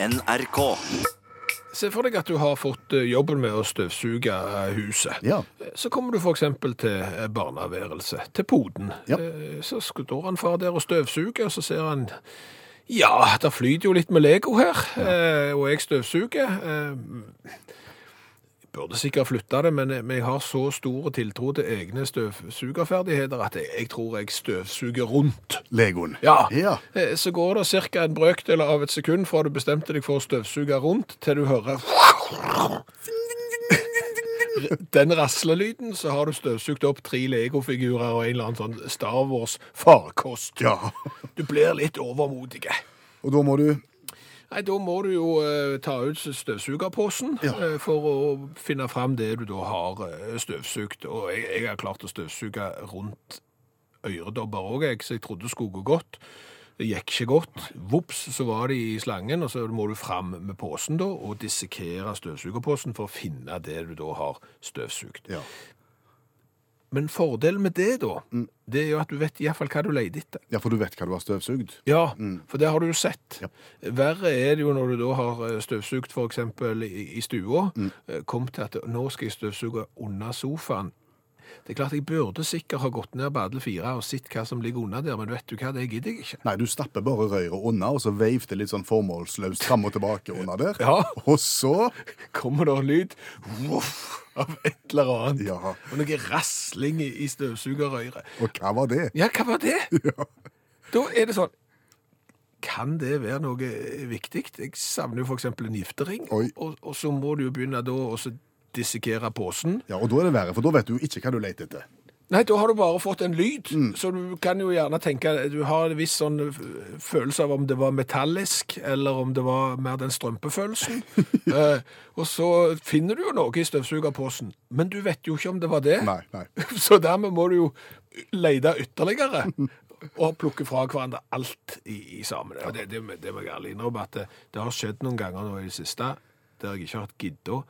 NRK. Se for deg at du har fått eh, jobben med å støvsuge eh, huset. Ja. Eh, Så kommer du f.eks. til barneværelset, til poden. Ja. Så står han far der og støvsuger, og så ser han Ja, det flyter jo litt med Lego her, ja. og jeg støvsuger. Burde sikkert flytte det, men jeg- har så stor tiltro til egne støvsugerferdigheter at jeg, tror jeg støvsuger rundt. Legoen. Ja. Ja. Eh, Så går det ca. en brøkdel av et sekund fra du bestemte deg for å støvsuge rundt, til du hører den raslelyden, så har du støvsugd opp tre legofigurer og en eller annen sånn Star Wars-farkost. ja. Du blir litt overmodig. Og da må du Nei, Da må du jo eh, ta ut støvsugerposen Ja. eh, for å finne fram det du da har eh, støvsugd. Og jeg, jeg har klart å støvsuge rundt øredobber òg, jeg, så jeg trodde det skulle gå godt. Det gikk ikke godt. Vops, så var de i slangen, og så må du fram med posen da, og dissekere støvsugerposen for å finne det du da har støvsugd. Ja. Men fordelen med det da, det er jo at du vet i hvert fall hva du leide etter. ja, for du vet hva du har støvsugd. Ja, for det har du jo sett. Ja. Verre er det jo når du da har eh, støvsugd eksempel i, i stua, Mm. eh, kom til at nå skal jeg støvsuge under sofaen. Det er klart jeg burde sikkert ha gått ned på alle fire og sett hva som ligger under der, men vet du hva, det gidder jeg ikke. Nei, du stapper bare røret unna, og så veiv det litt sånn formålsløst fram og tilbake under der. Ja. Og så Kommer det en lyd voff, av et eller annet, Ja. og noe rasling i, støvsugerrøret. Og hva var det? Ja, hva var det? Ja. Da er det sånn, kan det være noe viktig? Jeg savner jo eksempel en giftering, og, og så må du jo begynne da å så dissekere posen. Ja, og da er det verre, for da vet du ikke hva du leter etter. Nei, da har du bare fått en lyd, Mm. så du kan jo gjerne tenke, du har en viss sånn følelse av om det var metallisk, eller om det var mer den strømpefølelsen. eh, og så finner du jo noe i støvsugerposen, men du vet jo ikke om det var det. Nei, nei. Så dermed må du jo lete ytterligere og plukke fra hverandre alt i, i sammen. Ja. det, det, det må jeg ærlig innrømme at det, det har skjedd noen ganger nå i det siste der jeg ikke har hatt gidda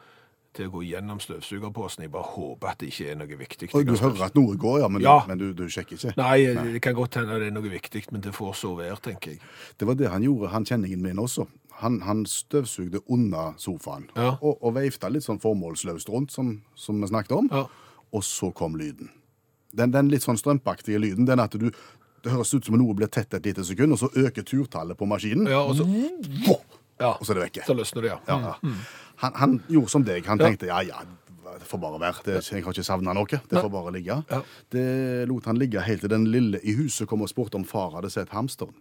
til å gå gjennom støvsugerposen. Jeg bare håper at det ikke er noe viktig. Og du hører at noe går, ja, men, Ja. men du, du sjekker ikke. Nei, det kan godt hende det er noe viktig, men det får så være, tenker jeg. Det var det han gjorde, han kjenningen min også. Han, han støvsugde under sofaen, Ja. og, og veifta litt sånn formålsløst rundt, som, som vi snakket om. Ja. Og så kom lyden. Den, den litt sånn strømpaktige lyden, den at du det høres ut som noe blir tett et lite sekund, og så øker turtallet på maskinen, Ja, og så, ja, og så er det vekke. så løsner det, ja. Ja, ja. Han, han gjorde som deg. Han tenkte ja, ja, det får bare være. Det, jeg har ikke savna noe. Det får bare ligge. Ja. Det lot han ligge helt til den lille i huset kom og spurte om far hadde sett hamsteren.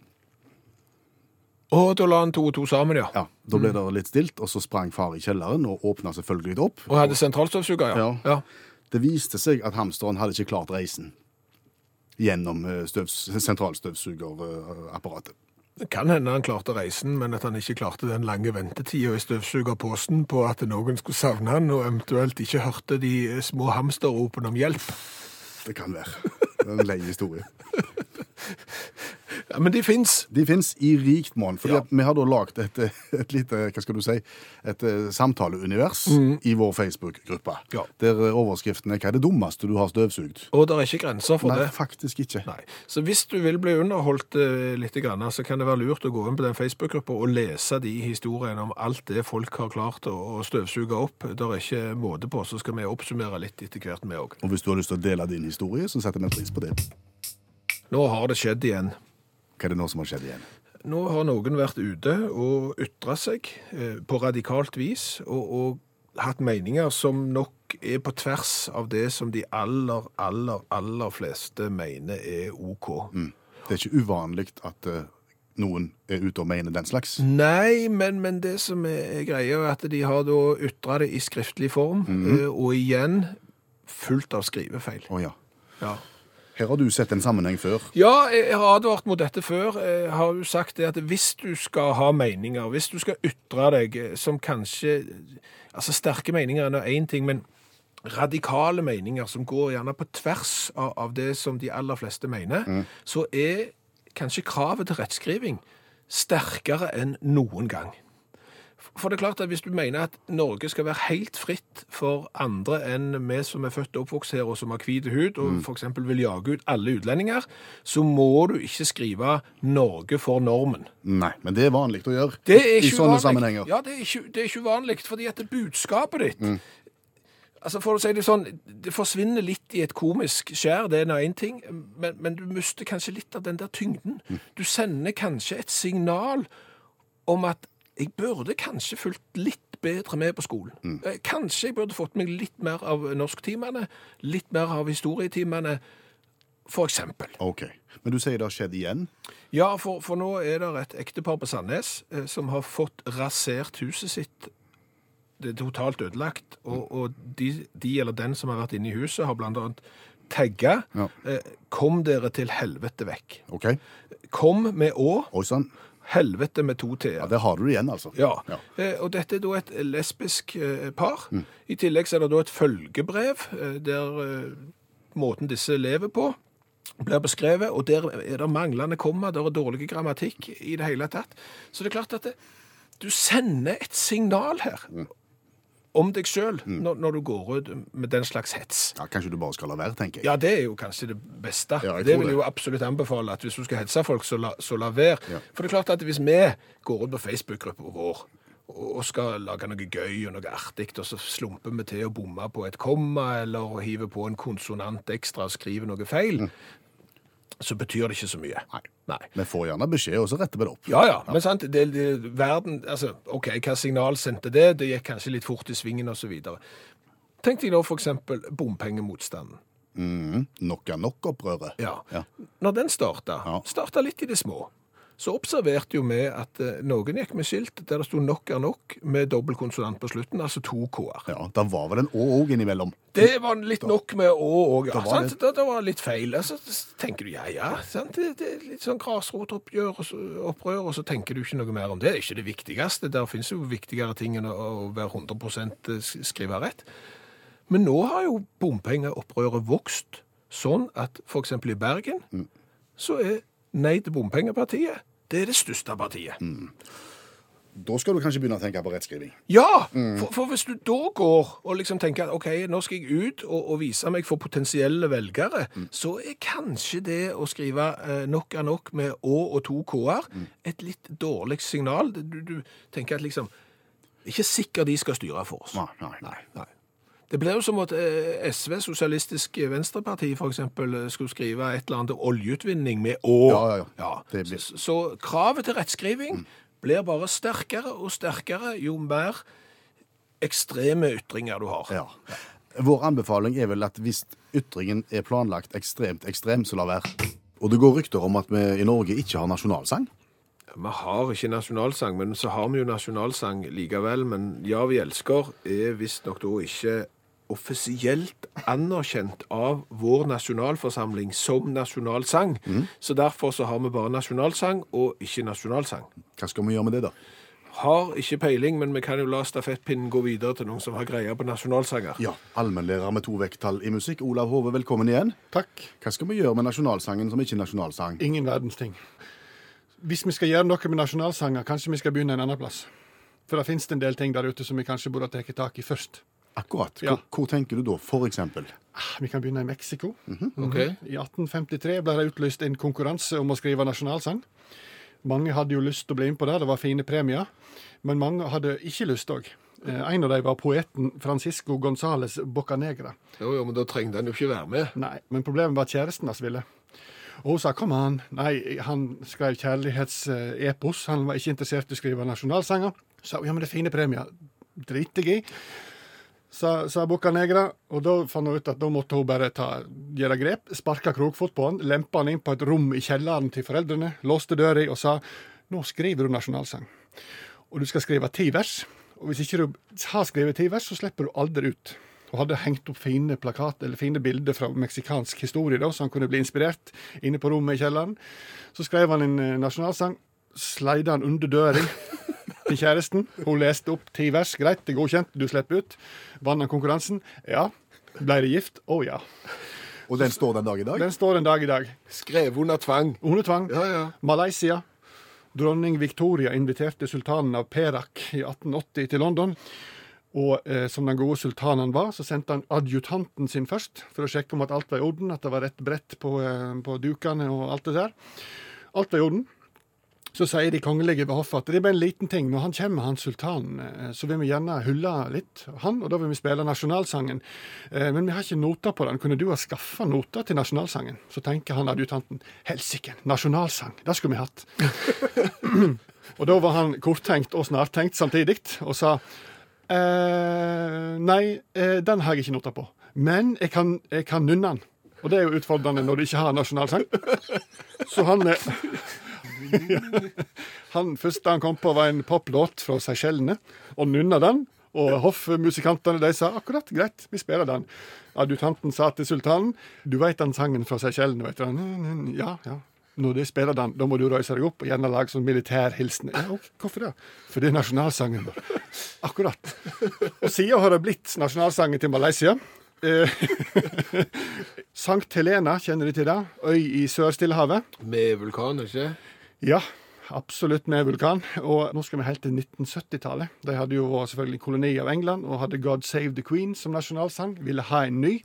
Og da la han to og to sammen, ja. Ja, Da ble det litt stilt, og så sprang far i kjelleren og åpna selvfølgelig opp. Og hadde sentralstøvsuger, ja. Ja. ja. Det viste seg at hamsteren hadde ikke klart reisen gjennom eh, sentralstøvsugerapparatet. Det kan hende han klarte reisen, men at han ikke klarte den lange ventetida i støvsugerposen på at noen skulle savne han, og eventuelt ikke hørte de små hamsterropene om hjelp. Det kan være. Det er en lei historie. Ja, Men de fins. De fins i rikt monn. For Ja. vi har da lagd et, et lite hva skal du si, et samtaleunivers samtaleunivers i vår Facebook-gruppe. Mm. Ja. Der eh, overskriften er 'Hva er det dummeste du har støvsugd?' Og det er ikke grenser for Nei, det. faktisk ikke. Nei. Så hvis du vil bli underholdt eh, litt, grann, så kan det være lurt å gå inn på den Facebook-gruppa og lese de historiene om alt det folk har klart å, å støvsuge opp. Det er ikke måte på, så skal vi oppsummere litt etter hvert, vi òg. Og hvis du har lyst til å dele din historie, så setter vi pris på det. Nå har det skjedd igjen. Hva er det nå som har skjedd igjen? Nå har noen vært ute og ytra seg eh, på radikalt vis, og, og hatt meninger som nok er på tvers av det som de aller, aller, aller fleste mener er OK. Det er ikke uvanlig at eh, noen er ute og mener den slags. Nei, men, men det som er, greia, er at de har da ytra det i skriftlig form, eh, og igjen fullt av skrivefeil. Oh, ja. Ja. Her har du sett en sammenheng før. Ja, jeg har advart mot dette før. Jeg har jo sagt det at hvis du skal ha meninger, hvis du skal ytre deg eh, som kanskje Altså, sterke meninger er nå én ting, men radikale meninger som går gjerne på tvers av, av det som de aller fleste mener, så er kanskje kravet til rettskriving sterkere enn noen gang. For det er klart at Hvis du mener at Norge skal være helt fritt for andre enn vi som er født og oppvokst her, og som har hvit hud, og f.eks. vil jage ut alle utlendinger, så må du ikke skrive 'Norge for normen'. Nei, men det er vanlig å gjøre i sånne uvanlig. sammenhenger. Ja, det er ikke, det er ikke uvanlig, fordi at budskapet ditt Altså For å si det sånn, det forsvinner litt i et komisk skjær, det er én ting, men, men du mister kanskje litt av den der tyngden. Du sender kanskje et signal om at jeg burde kanskje fulgt litt bedre med på skolen. Mm. Kanskje jeg burde fått meg litt mer av norsktimene, litt mer av historietimene, for eksempel. Ok, Men du sier det har skjedd igjen? Ja, for, for nå er det et ektepar på Sandnes eh, som har fått rasert huset sitt. Det er totalt ødelagt, og, og de, de eller den som har vært inne i huset, har blant annet tagga Ja. eh, 'Kom dere til helvete vekk'. Ok. Kom med å, Oi sann. Helvete med to t-er. Ja, det har du igjen, altså. Ja, Ja. Eh, og dette er da et lesbisk eh, par. I tillegg så er det da et følgebrev eh, der eh, måten disse lever på blir beskrevet, og der er det manglende komma, der er dårlig grammatikk i det hele tatt. Så det er klart at det, du sender et signal her om deg sjøl når, når du går ut med den slags hets. Ja, Kanskje du bare skal la være, tenker jeg. Ja, det er jo kanskje det beste. Ja, det vil jeg jo absolutt anbefale, at hvis du skal hetse folk, så la, så la være. Ja. For det er klart at hvis vi går ut på Facebook-gruppa vår og skal lage noe gøy og noe artig, og så slumper vi til å bomme på et komma, eller hiver på en konsonant ekstra og skriver noe feil, så betyr det ikke så mye. Nei. Nei. Vi får gjerne beskjed, og så retter vi det opp. Ja, ja, men sant, det, det, verden, altså, ok, hva signal sendte det? Det gikk kanskje litt fort i svingen videre. Tenk deg for eksempel bompengemotstanden. Mm, Nok er nok-opprøret. Ja. Ja. Når den starta, Ja. starta litt i det små, så observerte jo vi at eh, noen gikk med skilt der det sto 'nok er nok' med dobbel konsonant på slutten, altså to k-er. Ja, Da var vel en å òg innimellom. Det var litt nok med å òg, ja. Da var sant? Det, det var litt feil. Altså, så tenker du ja, ja. Sant? Det, det er litt sånn grasrotopprør, og og så tenker du ikke noe mer om det. Det er ikke det viktigste. Der finnes jo viktigere ting enn å, være 100 skrive rett. Men nå har jo bompengeopprøret vokst sånn at f.eks. i Bergen så er Nei til bompengepartiet det er det største partiet. Da skal du kanskje begynne å tenke på rettskriving. Ja, for, for hvis du da går og liksom tenker at ok, nå skal jeg ut og, og vise meg for potensielle velgere, så er kanskje det å skrive eh, nok er nok med å og to k-er et litt dårlig signal. Du, du tenker at liksom, ikke sikkert de skal styre for oss. Nei, nei, nei. Nei. Det blir jo som at eh, SV, Sosialistisk Venstreparti, eksempel, eh, skulle skrive et eller annet oljeutvinning med å. Ja, ja, ja. Så, så kravet til rettskriving blir bare sterkere og sterkere jo mer ekstreme ytringer du har. Ja. Vår anbefaling er vel at hvis ytringen er planlagt ekstremt ekstrem, så la være. Og det går rykter om at vi i Norge ikke har nasjonalsang. Vi har ikke nasjonalsang, men så har vi jo nasjonalsang likevel. Men Ja, vi elsker er visstnok da ikke offisielt anerkjent av vår nasjonalforsamling som nasjonalsang. Så derfor så har vi bare nasjonalsang og ikke nasjonalsang. Hva skal vi gjøre med det, da? Har ikke peiling, men vi kan jo la stafettpinnen gå videre til noen som har greie på nasjonalsanger. Ja, Allmennlærer med to vekttall i musikk, Olav Hove, velkommen igjen. Takk. Hva skal vi gjøre med nasjonalsangen som ikke er nasjonalsang? Ingen verdens ting. Hvis vi skal gjøre noe med nasjonalsanger, kanskje vi skal begynne en annen plass. For det finnes en del ting der ute som vi kanskje burde ta tak i først. Akkurat. Hvor, Ja. hvor tenker du da, eksempel? Ah, Vi kan begynne i Mexico. Ok? I 1853 ble det utlyst en konkurranse om å skrive nasjonalsang. Mange hadde jo lyst til å bli innpå på det, det var fine premier. Men mange hadde ikke lyst òg. En av dem var poeten Francisco Gonzales Bocanegra. Jo, jo, men da trengte han jo ikke være med. Nei, men problemet var at kjæresten hans ville. Og hun sa kom an. Nei, han skrev kjærlighetsepos. Han var ikke interessert i å skrive nasjonalsanger. Sa ja, men det er fine premier. Driter jeg i. Sa, sa Bocca Negra, og da fant hun ut at da måtte hun bare ta, gjøre grep. Sparka krokfot på han, lempa han inn på et rom i kjelleren til foreldrene, låste døra og sa nå skriver du nasjonalsang. Og du skal skrive ti vers. Og hvis ikke du har skrevet ti vers, så slipper du aldri ut. Og hadde hengt opp fine plakat, eller fine bilder fra meksikansk historie, da, så han kunne bli inspirert inne på rommet i kjelleren. Så skrev han en eh, nasjonalsang, sleide han under døra til kjæresten. Hun leste opp ti vers. Greit, det er godkjent, du slipper ut. Vant han konkurransen? Ja. Ble de gift? Å ja. Og den står den dag i dag? Den står den dag i dag. Skrev under tvang. Under tvang. Ja, ja. Malaysia. Dronning Victoria inviterte sultanen av Perak i 1880 til London. Og eh, som den gode sultanen han var, så sendte han adjutanten sin først, for å sjekke om at alt var i orden, at det var rett brett på, eh, på dukene og alt det der. Alt var i orden. Så sier de kongelige ved hoffet at det er bare en liten ting. Når han kommer, han sultanen, eh, så vil vi gjerne hylle litt han, og da vil vi spille nasjonalsangen. Eh, Men vi har ikke noter på den. Kunne du ha skaffa noter til nasjonalsangen? Så tenker han adjutanten helsike, nasjonalsang, det skulle vi hatt. og da var han korttenkt og snartenkt samtidig, og sa eh, nei, eh, den har jeg ikke noter på. Men jeg kan, jeg kan nunne den. Og det er jo utfordrende når du ikke har nasjonalsang. Så han eh, han første han kom på, var en poplåt fra Seychellene, og nunna den. Og hoffmusikantene de sa akkurat, greit, vi spiller den. Adjutanten sa til sultanen, du veit den sangen fra Seychellene, veit du? Ja, ja. Når de spiller den, da må du røyse deg opp og gjerne lage sånn militærhilsen. Ja, hvorfor det? For det er nasjonalsangen vår. Akkurat. Og siden har det blitt nasjonalsangen til Malaysia. Eh, Sankt Helena, kjenner de til det? Øy i Sør-Stillehavet. Med vulkan, ikke? Ja, absolutt med vulkan. Og nå skal vi helt til 1970-tallet. De hadde jo selvfølgelig koloni av England og hadde God Save the Queen som nasjonalsang. Ville ha en ny,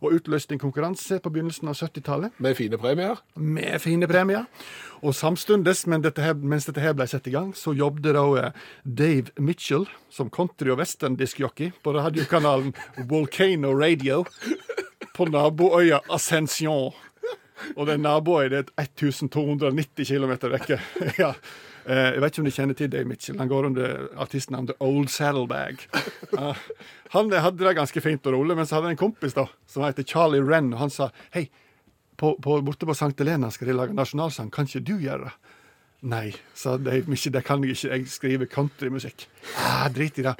og utløste en konkurranse på begynnelsen av 70-tallet Med fine premier. med fine premier. Og samstundes, men dette her, mens dette her ble satt i gang, så jobbet da eh, Dave Mitchell som country- og westerndiskjockey på radiokanalen Volcano Radio på naboøya Ascension. Og den naboøya det er 1290 km vekke. ja. Eh, Jeg vet ikke om du kjenner til Dave Mitchell. Han går under artistnavnet Old Saddlebag. Han hadde det ganske fint og rolig, men så hadde han en kompis da, som heter Charlie Wren, og han sa hei, borte på St. Helena skal de lage nasjonalsang, kan ikke du gjøre det? Nei, sa Dave Mitchell, det kan jeg ikke, jeg skriver countrymusikk. Ah, drit i det.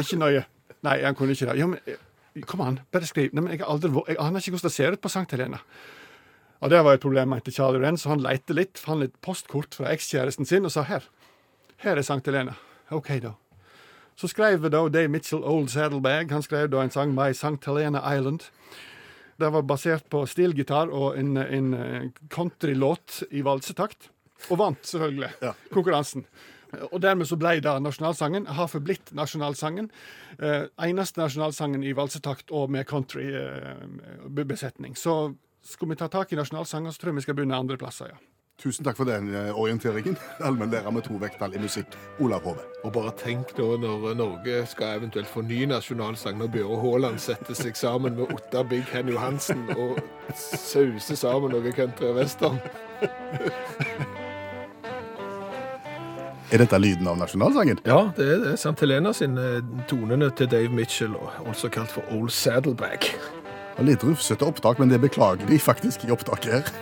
Ikke nøye. Nei, han kunne ikke det. Jo, men eh, kom an, bare skriv. Nei, men jeg, aldri, jeg aner ikke hvordan det ser ut på St. Helena. Og det var et problem, mente Charlie Wren, så han lette litt, fant litt postkort fra ekskjæresten sin og sa her, her er Sankt Helena. OK, da. Så skrev da Dave Mitchell Old Saddlebag. Han skrev da en sang My Sankt Helena Island. Det var basert på stilgitar og en, en eh, countrylåt i valsetakt. Og vant, selvfølgelig, konkurransen. Og dermed så ble det nasjonalsangen. Har forblitt nasjonalsangen. Eh, eneste nasjonalsangen i valsetakt og med countrybesetning. så skulle vi ta tak i nasjonalsanger, så tror jeg vi skal begynne andre plasser, ja. Tusen takk for den eh, orienteringen. Allmennlærer med to vekttall i musikk, Olav Hove. Og bare tenk da når Norge skal eventuelt få ny nasjonalsang, når Bjøre Haaland setter seg sammen med Otta Big Hen Johansen og sauser sammen noe country og western. Er dette lyden av nasjonalsangen? Ja, det er det. Sant Helena sine tonene til Dave Mitchell, også kalt for Old Saddleback. Litt rufsete opptak, men det beklager de faktisk i opptaket her.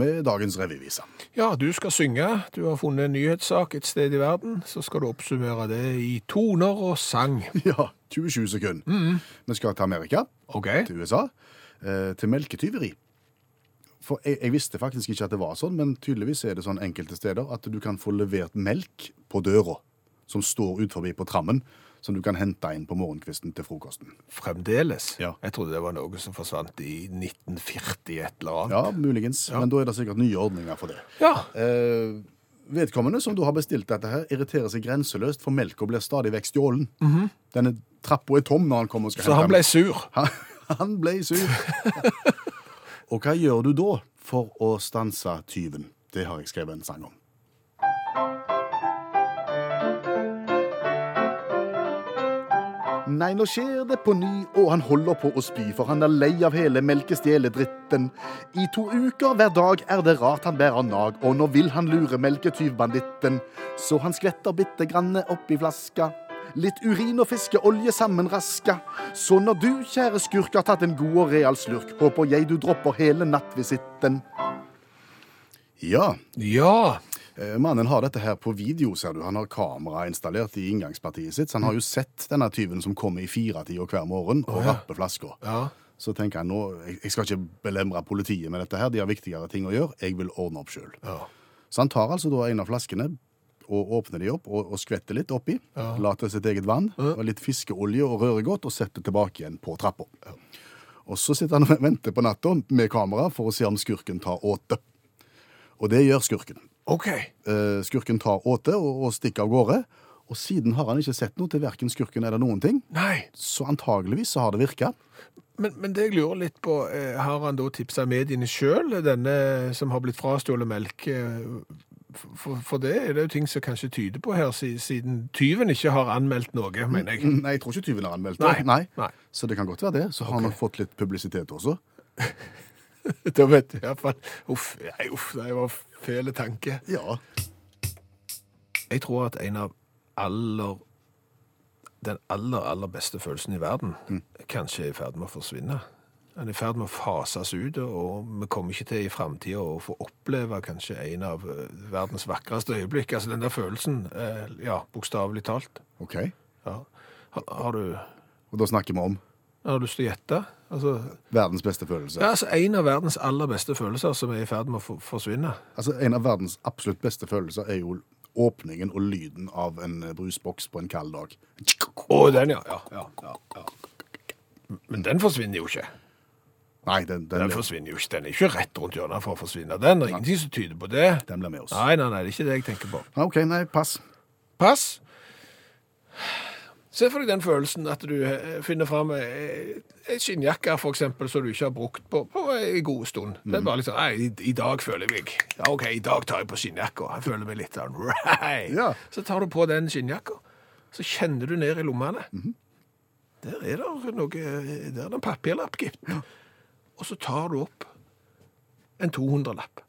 Med dagens revyvise. Ja, du skal synge. Du har funnet en nyhetssak et sted i verden. Så skal du oppsummere det i toner og sang. Ja, 27 sekunder. Vi skal til Amerika, okay. til USA, eh, til melketyveri. For jeg, jeg visste faktisk ikke at det var sånn, men tydeligvis er det sånn enkelte steder at du kan få levert melk på døra, som står ut forbi på trammen, som du kan hente inn på morgenkvisten til frokosten. Fremdeles. Ja. Jeg trodde det var noe som forsvant i 1940 et eller annet. Ja, muligens, men da er det sikkert nye ordninger for det. Ja. Eh, vedkommende som du har bestilt dette her, irriterer seg grenseløst, for melka blir stadig vekk stjålen. Denne trappa er tom når han kommer og skal Så hente han ble sur. Han, han ble sur. og hva gjør du da for å stanse tyven? Det har jeg skrevet en sang om. Nei, nå skjer det på ny, og han holder på å spy, for han er lei av hele melkestjeledritten. I to uker hver dag er det rart han bærer nag, og nå vil han lure melketyvbanditten. Så han skvetter bitte grann oppi flaska. Litt urin og fiskeolje sammenraska. Så når du, kjære skurk, har tatt en god og real slurk, håper jeg du dropper hele nattvisitten. Ja, Ja. Eh, Mannen har dette her på video, ser du. Han har kamera installert i inngangspartiet sitt. Så han har jo sett denne tyven som kommer i firetida hver morgen og rapper flasker. Ja. Så tenker han nå, jeg- skal ikke belemre politiet med dette her, de har viktigere ting å gjøre. Jeg vil ordne opp sjøl. Ja. Så han tar altså da en av flaskene og åpner de opp og, og skvetter litt oppi. Later sitt eget vann og litt fiskeolje og rører godt og setter tilbake igjen på trappa. Og så sitter han og venter på natta med kamera for å se om skurken tar åte. Og det gjør skurken. OK. Eh, skurken tar åte og, og stikker av gårde. Og siden har han ikke sett noe til verken skurken eller noen ting, Nei. så antageligvis så har det virka. Men, men det jeg lurer litt på, eh, har han da tipsa mediene sjøl, denne som har blitt frastjålet melk? eh, For, for det er det jo ting som kanskje tyder på her, siden tyven ikke har anmeldt noe, mener jeg. Nei, jeg tror ikke tyven har anmeldt Nei. det. Nei. Nei. Så det kan godt være det. Så har han nok fått litt publisitet også. Da vet du iallfall Uff, nei, uff, det var fæle tanke. Ja. Jeg tror at en av aller Den aller, aller beste følelsen i verden kanskje er i ferd med å forsvinne. Den er i ferd med å fases ut, og vi kommer ikke til i framtida å få oppleve kanskje en av eh, verdens vakreste øyeblikk. Altså den der følelsen, eh, ja, bokstavelig talt. OK. Ja. Har, har, du, Og da snakker vi om har du lyst til å gjette? Altså, verdens beste følelse. ja, altså En av verdens aller beste følelser som er i ferd med å for- forsvinne. Altså, En av verdens absolutt beste følelser er jo åpningen og lyden av en eh, brusboks på en kald dag. Å, den, ja. Ja, ja, ja, ja. Men den forsvinner jo ikke. Nei, den, den, Den forsvinner jo ikke. Den er ikke rett rundt hjørnet for å forsvinne. Den er ingenting som tyder på det. den blir med oss. Nei, nei, nei, det er ikke det jeg tenker på. OK, nei, pass. Pass. Se for deg den følelsen at du eh, finner fram ei skinnjakke for eksempel, som du ikke har brukt på, på en god stund. Det er bare liksom, nei, i, i dag føler jeg meg, ja ok, i dag tar jeg på skinnjakka. Jeg føler meg litt sånn, right. Ja. Så tar du på den skinnjakka, så kjenner du ned i lommene. Der er det noe, der er det en papirlapp, gitt. Og så tar du opp en 200-lapp.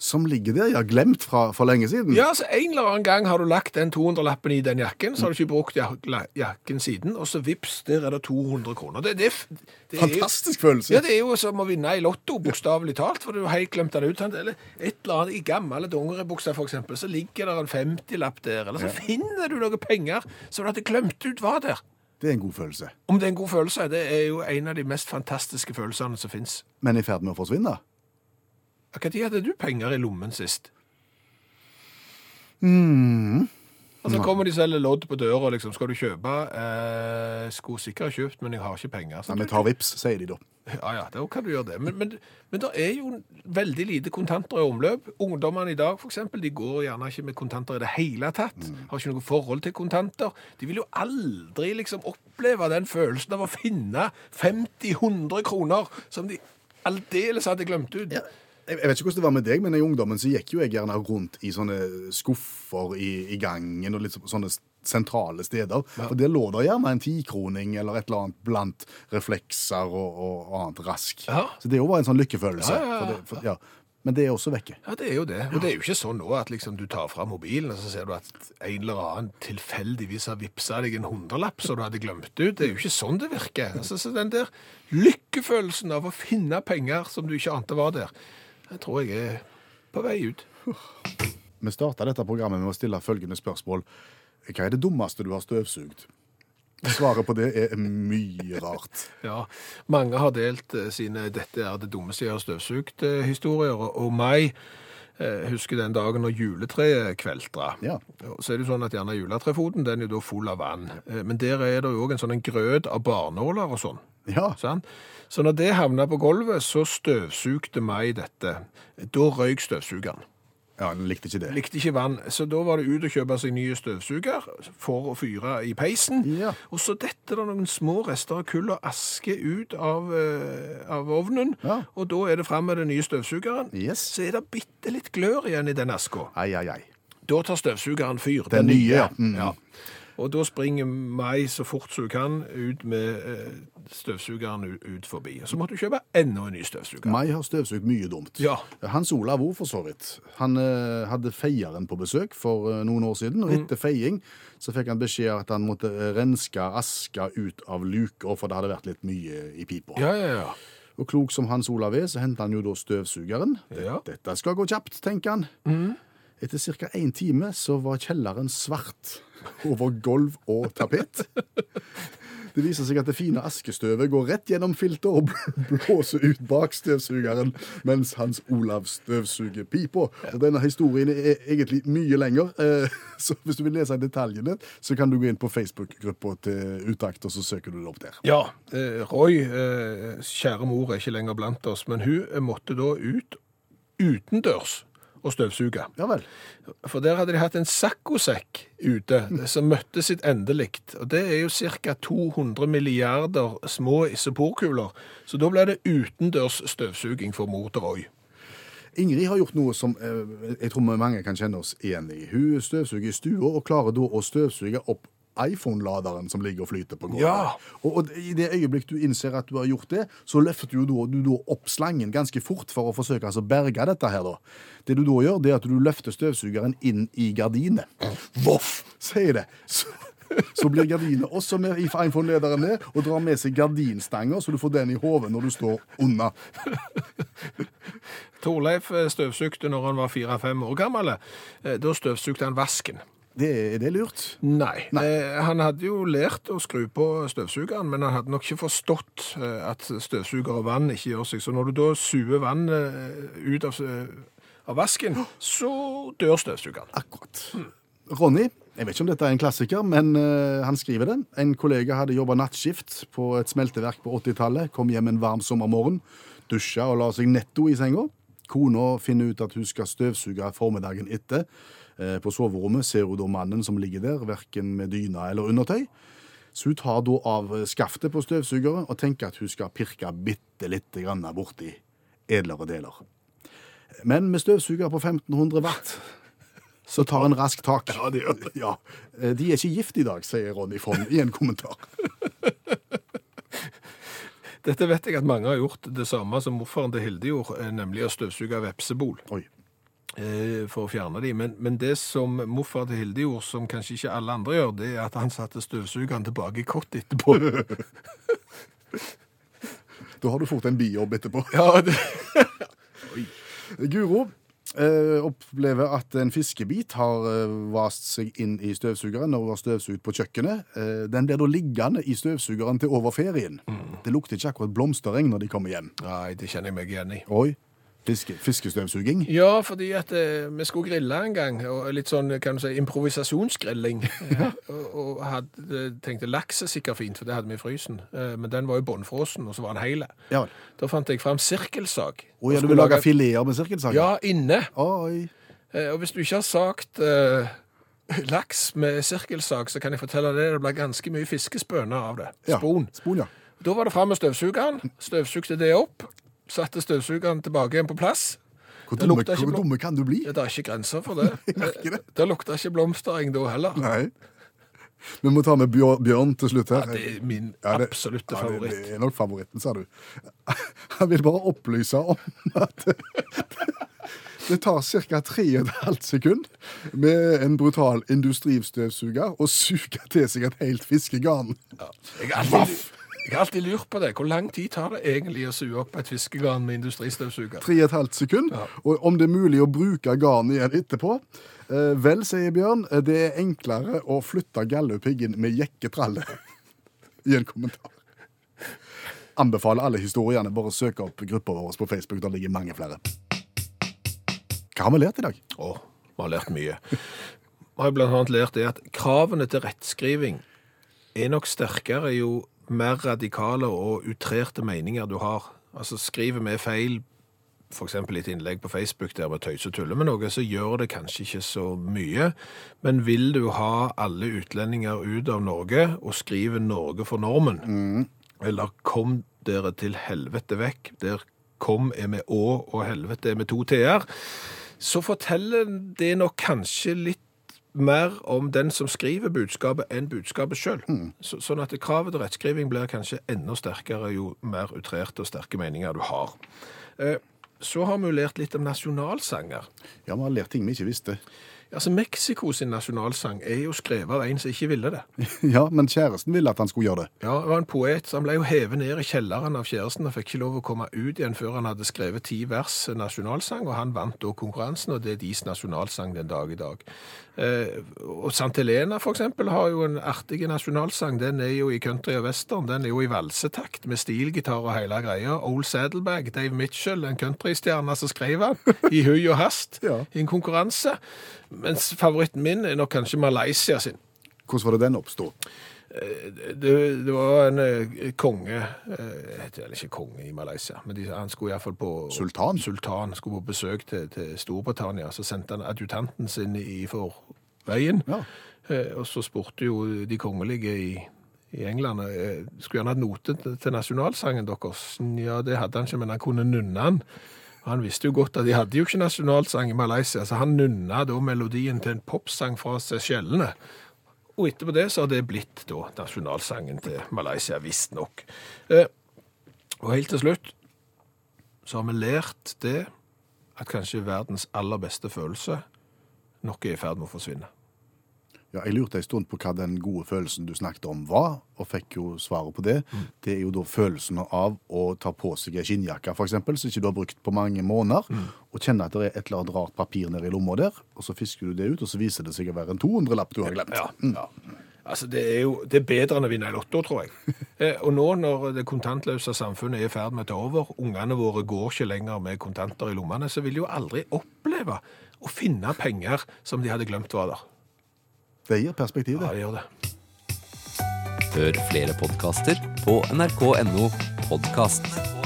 Som ligger der, ja, glemt fra for lenge siden. Ja, så en eller annen gang har du lagt den 200-lappen i den jakken, så har du ikke brukt jak jakken siden, og så vips, der er det 200 kroner. Det, det, det jo- Fantastisk følelse. Ja, det er jo som å vinne i lotto, bokstavelig talt, for du har helt glemt den ut. Eller et eller annet i gamle dongeribukser, eksempel, så ligger det en 50-lapp der, eller så finner du noen penger som du hadde glemt ut var der. Det er en god følelse. Om det er en god følelse, det er jo en av de mest fantastiske følelsene som finnes. Men i ferd med å forsvinne. Når hadde du penger i lommen sist? Altså kommer de og selger lodd på døra, liksom. Skal du kjøpe? Eh, skulle sikkert ha kjøpt, men jeg har ikke penger. Så Ja, vi tar vips, sier de da. Ja, ja, da kan du gjøre det. Men, men, men det er jo veldig lite kontanter i omløp. Ungdommene i dag, for eksempel, de går gjerne ikke med kontanter i det hele tatt. Har ikke noe forhold til kontanter. De vil jo aldri liksom oppleve den følelsen av å finne 50-100 kroner som de aldeles hadde glemt ut. Jeg, jeg vet ikke hvordan det var med deg, men i ungdommen så gikk jo jeg gjerne rundt i sånne skuffer i, i gangen og litt sånne sentrale steder. Og der lå det gjerne en tikroning eller et eller annet blant reflekser og, og annet rask. Ja. Så det jo bare en sånn lykkefølelse. Ja, ja, ja. For det, for, ja. Men det er også vekke. Ja, det er jo det. Og det er jo ikke sånn nå at liksom du tar fra mobilen, og så ser du at en eller annen tilfeldigvis har vippsa deg en hundrelapp som du hadde glemt ut. Det er jo ikke sånn det virker. Altså, så den der lykkefølelsen av å finne penger som du ikke ante var der, det tror jeg er på vei ut. Vi starta dette programmet med å stille følgende spørsmål. Hva er det dummeste du har støvsugd? Svaret på det er mye rart. Ja, mange har delt eh, sine 'dette er det dummeste jeg har støvsugd'-historier, og og meg eh, husker den dagen når juletreet kveltra. Ja. Så er det jo sånn at gjerne juletrefoten den er jo da full av vann, Eh, men der er det jo òg en sånn en grøt av barnåler og sånn. Ja. Sånn? Så når det havna på gulvet, så støvsugde meg dette. Da røyk støvsugeren. ja, den likte ikke det. Likte ikke vann, så da var det ut og kjøpe seg nye støvsuger for å fyre i peisen. Ja. Og så detter det noen små rester av kull og aske ut av, uh, av ovnen, Ja. og da er det fram med den nye støvsugeren. Yes. Så er det bitte litt glør igjen i den aska. Da tar støvsugeren fyr. Den nye, nye. Mm. ja. Og da springer Mai så fort som hun kan ut med eh, støvsugeren ut, forbi. Så måtte du kjøpe enda en ny støvsuger. Mai har støvsugd mye dumt. Ja. Hans Olav òg, for så vidt. Han eh, hadde feieren på besøk for eh, noen år siden, Mm. og etter feiing så fikk han beskjed at han måtte eh, renske aska ut av luka, for det hadde vært litt mye i pipa. Ja, ja, ja. Og klok som Hans Olav er, så henter han jo da støvsugeren. Ja. Dette skal gå kjapt, tenker han. Etter ca. én time så var kjelleren svart over gulv og tapet. Det viser seg at det fine askestøvet går rett gjennom filter og blåser ut bak støvsugeren, mens Hans Olav støvsuger pipa. Og Denne historien er egentlig mye lenger, eh, så hvis du vil lese detaljene, så kan du gå inn på Facebook-gruppa til Utakt, og så søker du det opp der. Ja, eh, Roy, eh, kjære mor, er ikke lenger blant oss, men hun måtte da ut utendørs og støvsuge. Ja vel. For der hadde de hatt en saccosekk ute som møtte sitt endelikt. Og det er jo ca. 200 milliarder små isoporkuler. Så da ble det utendørs støvsuging for mor til Roy. Ingrid har gjort noe som eh, jeg tror mange kan kjenne oss igjen i. Hun støvsuger i stua og klarer da å støvsuge opp iPhone-laderen som ligger og flyter på gården. Ja. Og, og i det øyeblikk du innser at du har gjort det, så løfter du, da, du da opp slangen ganske fort for å forsøke altså, å berge dette her. da. Det du da gjør, det er at du løfter støvsugeren inn i gardinet. Voff, sier det. Så, så blir gardinet også med i iPhone-lederen ned og drar med seg gardinstanger, så du får den i hodet når du står unna. Torleif eh, støvsugde når han var fire-fem år gammel. Eh, Da støvsugde han vasken. Det, er det lurt? Nei. Eh, han hadde jo lært å skru på støvsugeren, men han hadde nok ikke forstått eh, at støvsuger og vann ikke gjør seg. Så når du da suger vann eh, ut av, eh, av vasken, så dør støvsugeren. Akkurat. Ronny, jeg vet ikke om dette er en klassiker, men eh, han skriver det. En kollega hadde jobba nattskift på et smelteverk på 80-tallet. Kom hjem en varm sommermorgen, dusja og la seg netto i senga. Kona finner ut at hun skal støvsuge formiddagen etter. Eh, På soverommet ser hun da mannen som ligger der, verken med dyna eller undertøy. Så hun tar da av skaftet på støvsugeren og tenker at hun skal pirke bitte lite grann borti edlere deler. Men med støvsuger på 1500 watt så tar en rask tak. Ja, de. Ja, eh, De er ikke gift i dag, sier Ronny Fond i en kommentar. Dette vet jeg at mange har gjort det samme som morfaren til Hilde gjorde, eh, nemlig å støvsuge vepsebol Oi. Eh, for å fjerne dem. Men, men det som morfar til Hilde gjorde, som kanskje ikke alle andre gjør, det er at han satte støvsugeren tilbake i kottet etterpå. Da har du fort en bijobb etterpå. ja, det, Guro eh, opplever at en fiskebit har eh, vast seg inn i støvsugeren når hun har støvsugd på kjøkkenet. Eh, den blir da liggende i støvsugeren til over ferien. Det lukter ikke akkurat blomstereng når de kommer hjem. nei, det kjenner jeg meg igjen i. Oi, fiske, fiskestøvsuging. Ja, fordi at eh, vi skulle grille en gang, og litt sånn, kan du si, improvisasjonsgrilling. og, og hadde, tenkte laks er sikkert fint, for det hadde vi i frysen. Eh, men den var jo båndfrosen, og så var den hele. Ja. Da fant jeg frem sirkelsag. Å ja, du vil lage lage- fileter med sirkelsag? Ja, inne. Oi. Eh, Og hvis du ikke har sagt eh, laks med sirkelsag, så kan jeg fortelle deg det ble ganske mye fiskespøner av det. Ja. Spon. Spon, ja. Da var det fram med støvsugeren. Støvsugde det opp. Satte støvsugeren tilbake igjen på plass. Hvor dumme, hvor dumme kan du bli? Det er ikke grenser for det. det. Det lukta ikke blomstereng da heller. Nei. Vi må ta med Bjørn til slutt her. Ja, det er min Ja, det- absolutte ja, det- favoritt. Det er nok favoritten, sa du. Han vil bare opplyse om at det tar ca. 3,5 sekund med en brutal industristøvsuger å suge til seg et helt fiskegarn. Jeg er alltid, jeg har alltid lurt på det. Hvor lang tid tar det egentlig å suge opp et fiskegarn med industristøvsuger? 3,5 sekund. Og om det er mulig å bruke garnet igjen etterpå eh, Vel, sier Bjørn, eh, det er enklere å flytte gallupiggen med jekketralle. I en kommentar. Anbefaler alle historiene. Bare søk opp gruppa vår på Facebook. Der ligger mange flere. Hva har vi lært i dag? Å, vi har lært mye. Vi har blant annet lært det at kravene til rettskriving er nok sterkere jo mer radikale og utrerte meninger du har. Altså skriver vi feil, eksempel i et innlegg på Facebook der vi tøyser og tuller med noe, så gjør det kanskje ikke så mye. Men vil du ha alle utlendinger ut av Norge og skrive Norge for normen, eller kom dere til helvete vekk, der kom er med å og helvete er med to t-er, så forteller det nok kanskje litt mer om den som skriver budskapet enn budskapet sjøl. Så, sånn at kravet til rettskriving blir kanskje enda sterkere jo mer utrerte og sterke meninger du har. Eh, Så har vi jo lært litt om nasjonalsanger. Ja, vi har lært ting vi ikke visste. Altså, Mexico sin nasjonalsang er jo skrevet av en som ikke ville det. Ja, men kjæresten ville at han skulle gjøre det. Ja, det var en poet, så han ble jo hevet ned i kjelleren av kjæresten og fikk ikke lov å komme ut igjen før han hadde skrevet ti vers nasjonalsang, og han vant da konkurransen, og det er deres nasjonalsang den dag i dag. Eh, og Sant Helena for eksempel har jo en artig nasjonalsang, den er jo i country og western, den er jo i valsetakt med stilgitar og hele greia. Old Saddlebag, Dave Mitchell, en countrystjerne som skrev han, i hui og hast, Ja. i en konkurranse. Mens favoritten min er nok kanskje Malaysia sin. Hvordan var det den oppstod? Det, det var en eh, konge eh, heter ikke konge i Malaysia, men de, han skulle iallfall på Sultan? Sultan skulle på besøk til, til Storbritannia. Så sendte han adjutanten sin i for veien. Ja. Eh, og så spurte jo de kongelige i, i England eh, skulle han hatt note til, til nasjonalsangen deres. Ja, det hadde han ikke, men han kunne nunne den. Han visste jo godt at de hadde jo ikke nasjonalsang i Malaysia, så han nunna da melodien til en popsang fra Seychellene. Og etterpå det så har det blitt da nasjonalsangen til Malaysia, visstnok. Eh, og helt til slutt så har vi lært det at kanskje verdens aller beste følelse nok er i ferd med å forsvinne. Ja, jeg lurte en stund på hva den gode følelsen du snakket om var, og fikk jo svaret på det. Det er jo da følelsen av å ta på seg ei skinnjakke, eksempel, som ikke du har brukt på mange måneder, og kjenne at det er et eller annet rart papir nede i lomma der, og så fisker du det ut, og så viser det seg å være en 200-lapp du har glemt. Ja, ja. Altså, det er jo det er bedre enn å vinne i Lotto, tror jeg. Eh, og nå når det kontantløse samfunnet er i ferd med å ta over, ungene våre går ikke lenger med kontanter i lommene, så vil de jo aldri oppleve å finne penger som de hadde glemt var der. Det gir perspektiv, Ja, det. det gjør det. Hør flere podkaster på nrk.no podkast.